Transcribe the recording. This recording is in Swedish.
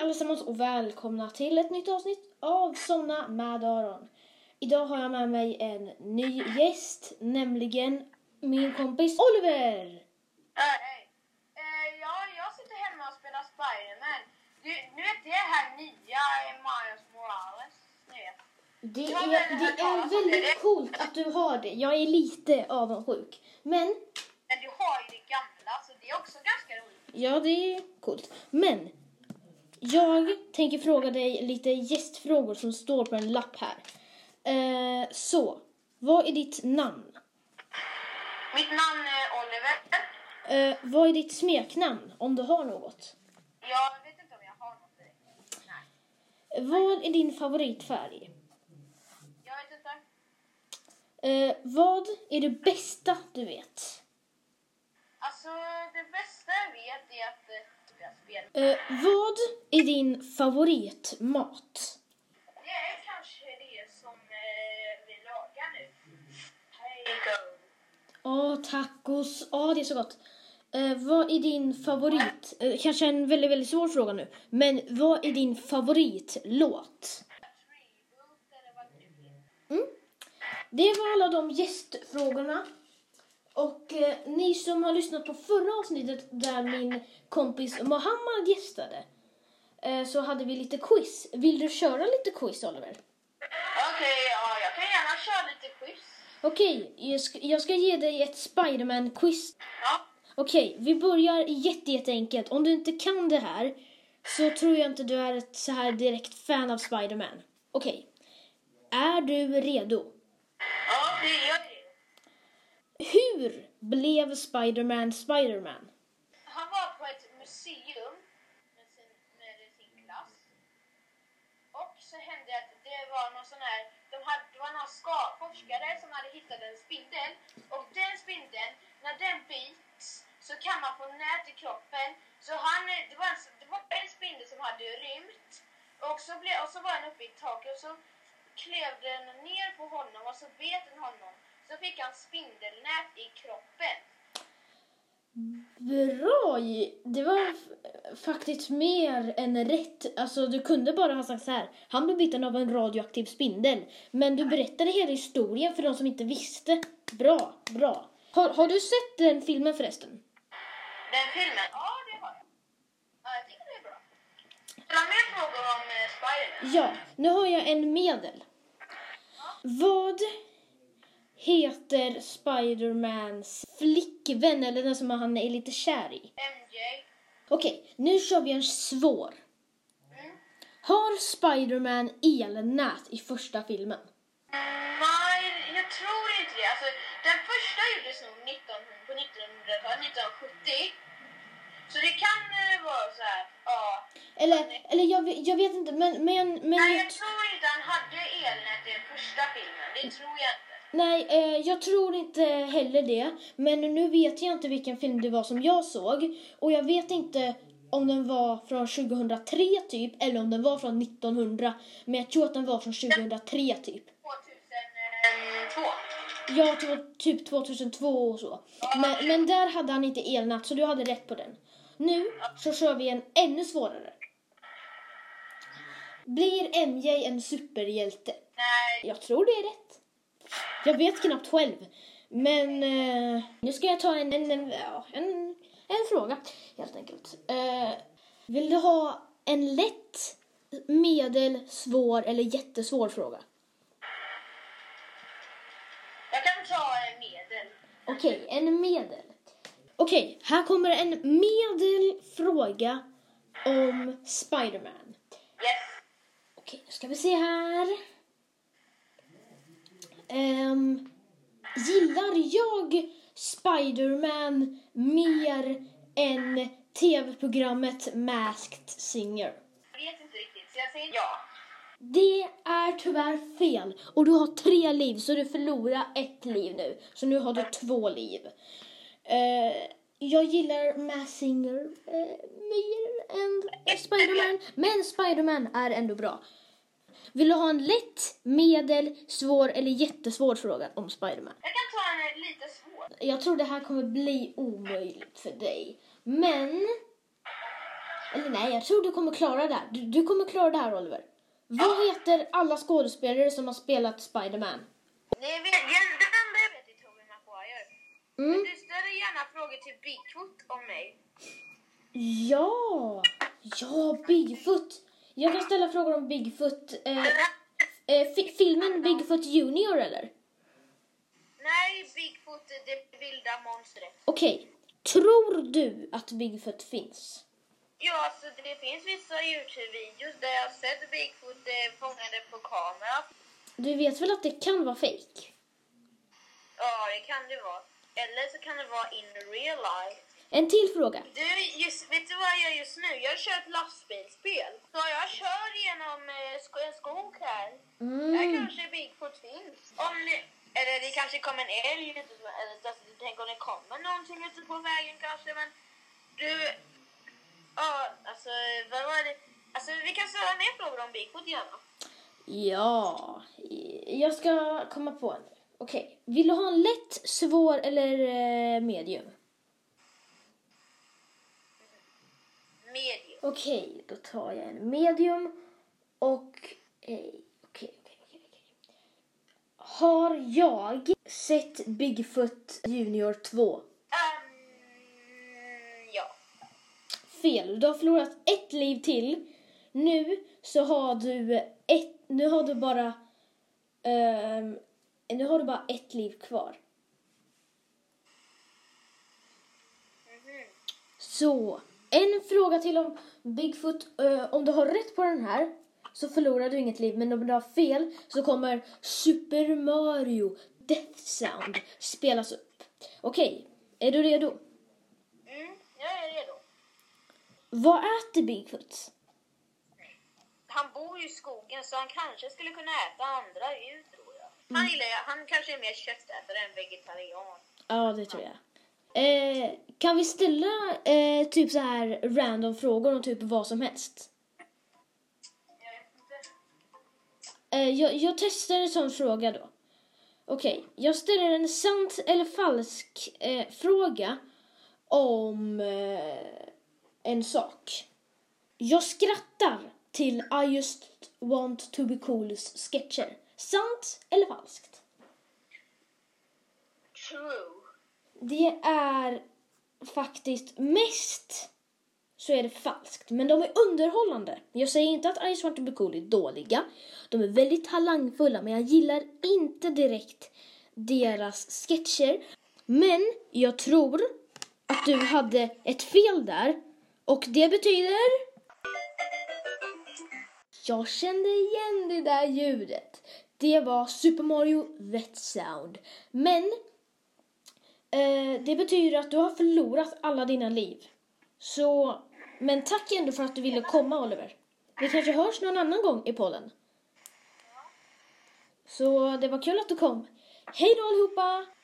allesammans och välkomna till ett nytt avsnitt av Somna med Aron. Idag har jag med mig en ny gäst, nämligen min kompis Oliver. Hej. Eh, ja, jag sitter hemma och spelar Spiderman. Du, nu vet det här nya Miles Morales. Det är, det är väldigt coolt att du har det. Jag är lite avundsjuk. Men, Men du har ju det gamla, så det är också ganska roligt. ja det är coolt. Men, jag tänker fråga dig lite gästfrågor som står på en lapp här. Eh, så, vad är ditt namn? Mitt namn är Oliver. Eh, vad är ditt smeknamn, om du har något? Jag vet inte om jag har något direkt. Nej. Vad är din favoritfärg? Jag vet inte. Eh, vad är det bästa du vet? Alltså, det bästa jag vet är att eh, vad är din favoritmat? Det är kanske det som eh, vi lagar nu. Åh, tacos. Åh, det är så gott. Eh, vad är din favorit... Eh, kanske en väldigt, väldigt svår fråga nu. Men vad är din favoritlåt? Mm. Det var alla de gästfrågorna. Och eh, ni som har lyssnat på förra avsnittet där min kompis Mohammad gästade eh, så hade vi lite quiz. Vill du köra lite quiz, Oliver? Okej, ja, jag kan gärna köra lite quiz. Okej, jag, ska, jag ska ge dig ett Spiderman-quiz. Ja. Okej, vi börjar jätte, jätteenkelt. Om du inte kan det här så tror jag inte du är ett så här direkt fan av Spiderman. Okej, är du redo? Ja, det är jag det. Hur blev Spiderman Spiderman? Han var på ett museum med sin, med sin klass. Och så hände att det var någon sån här, de hade, det var några ska, forskare som hade hittat en spindel. Och den spindeln, när den bits så kan man få nät i kroppen. Så han, det var en, det var en spindel som hade rymt. Och så, ble, och så var den uppe i taket och så klev den ner på honom och så bet den honom. Så fick han spindelnät i kroppen. Bra! Det var faktiskt mer än rätt. Alltså, du kunde bara ha sagt så här. Han blev biten av en radioaktiv spindel. Men du berättade hela historien för de som inte visste. Bra, bra. Har, har du sett den filmen förresten? Den filmen? Ja, det har jag. Ja, jag tycker det är bra. Några mer frågor om eh, Spiderman? Ja, nu har jag en medel. Vad heter Spidermans flickvän, eller den som han är lite kär i? MJ? Okej, nu kör vi en svår. Mm. Har Spiderman elnät i första filmen? Nej, jag tror inte det. Alltså, den första gjordes nog 19, på 1900-talet, 1970. Så det kan eh, vara så här, ja. Eller, eller jag, vet- jag vet inte, men... men, men Nej, jag, jag tror inte han hade elnät i den första filmen. Det tror jag inte. Nej, eh, jag tror inte heller det. Men nu vet jag inte vilken film det var som jag såg. Och jag vet inte om den var från 2003 typ, eller om den var från 1900. Men jag tror att den var från 2003 typ. 2002. Ja, typ 2002 och så. Men, men där hade han inte elnät, så du hade rätt på den. Nu så kör vi en ännu svårare. Blir MJ en superhjälte? Nej, Jag tror det är rätt. Jag vet knappt själv. Men eh, nu ska jag ta en, en, en, en, en fråga, helt enkelt. Eh, vill du ha en lätt, medel, svår eller jättesvår fråga? jag kan ta en medel. Okej, en medel. Okej, här kommer en medel fråga om Spiderman. Yes. Okej, nu ska vi se här. Ehm, gillar jag Spiderman mer än tv-programmet Masked Singer? Jag vet inte riktigt, så jag säger ja. Det är tyvärr fel. Och du har tre liv, så du förlorar ett liv nu. Så nu har du två liv. Eh, jag gillar Masked Singer eh, mer än Spiderman. Men Spiderman är ändå bra. Vill du ha en lätt, medel, svår eller jättesvår fråga om Spiderman? Jag kan ta en lite svår. Jag tror det här kommer bli omöjligt för dig. Men Eller nej, jag tror du kommer klara det här. Du, du kommer klara det här, Oliver. Vad heter alla skådespelare som har spelat Spiderman? Ni vet, jag- enda jag vet är Tobey Maguire. Men Mm. du ställer gärna frågor till Bigfoot om mig. Ja! Ja, Bigfoot. Jag kan ställa frågor om Bigfoot. Eh, eh, fi- filmen Bigfoot Junior, eller? Nej, Bigfoot, det vilda monstret. Okej. Tror du att Bigfoot finns? Ja, alltså det finns vissa Youtube-videos där jag har sett Bigfoot eh, fångade på kamera. Du vet väl att det kan vara fake? Ja, det kan det vara. Eller så kan det vara in real life. En till fråga. Du, just, vet du vad jag gör just nu? Jag kör ett lastbilsspel. Så jag kör genom eh, sk- en skog här. Där Mm. kanske Bigfoot finns. Om ni, eller det kanske kommer en älg eller alltså, tänk om det kommer någonting ute på vägen kanske. Men du, ja, alltså vad var det? Alltså vi kan ställa mer frågor om Bigfoot gärna. Ja, jag ska komma på en. Okej. Vill du ha en lätt, svår eller eh, medium? Medium. Okej, då tar jag en medium och... eh, Okej, okej, okej. okej. Har jag sett Bigfoot Junior 2? Ehm, ja. Fel. Du har förlorat ett liv till. Nu så har du ett... Nu har du bara... ehm, nu har du bara ett liv kvar. Mhm. Så, en fråga till om Bigfoot. Eh, om du har rätt på den här så förlorar du inget liv, men om du har fel så kommer Super Mario Death Sound spelas upp. Okej, är du redo? Mm, jag är redo. Vad äter Bigfoot? Han bor ju i skogen så han kanske skulle kunna äta andra djur tror jag. Han gillar han kanske är mer köttätare än vegetarian. Ja, det tror jag. Eh, kan vi ställa eh, typ så här random frågor om typ vad som helst? Jag, jag testar en sån fråga då. Okej, jag ställer en sant eller falsk eh, fråga om eh, en sak. Jag skrattar till I just want to be cools sketcher. Sant eller falskt? True. Det är faktiskt mest så är det falskt. Men de är underhållande. Jag säger inte att I want to be cool är dåliga. De är väldigt talangfulla men jag gillar inte direkt deras sketcher. Men jag tror att du hade ett fel där. Och det betyder... Jag kände igen det där ljudet. Det var Super Mario Wet Sound. Men Eh, det betyder att du har förlorat alla dina liv. Så, men tack ändå för att du ville komma Oliver. Vi kanske hörs någon annan gång i podden. Så det var kul att du kom. Hej då allihopa!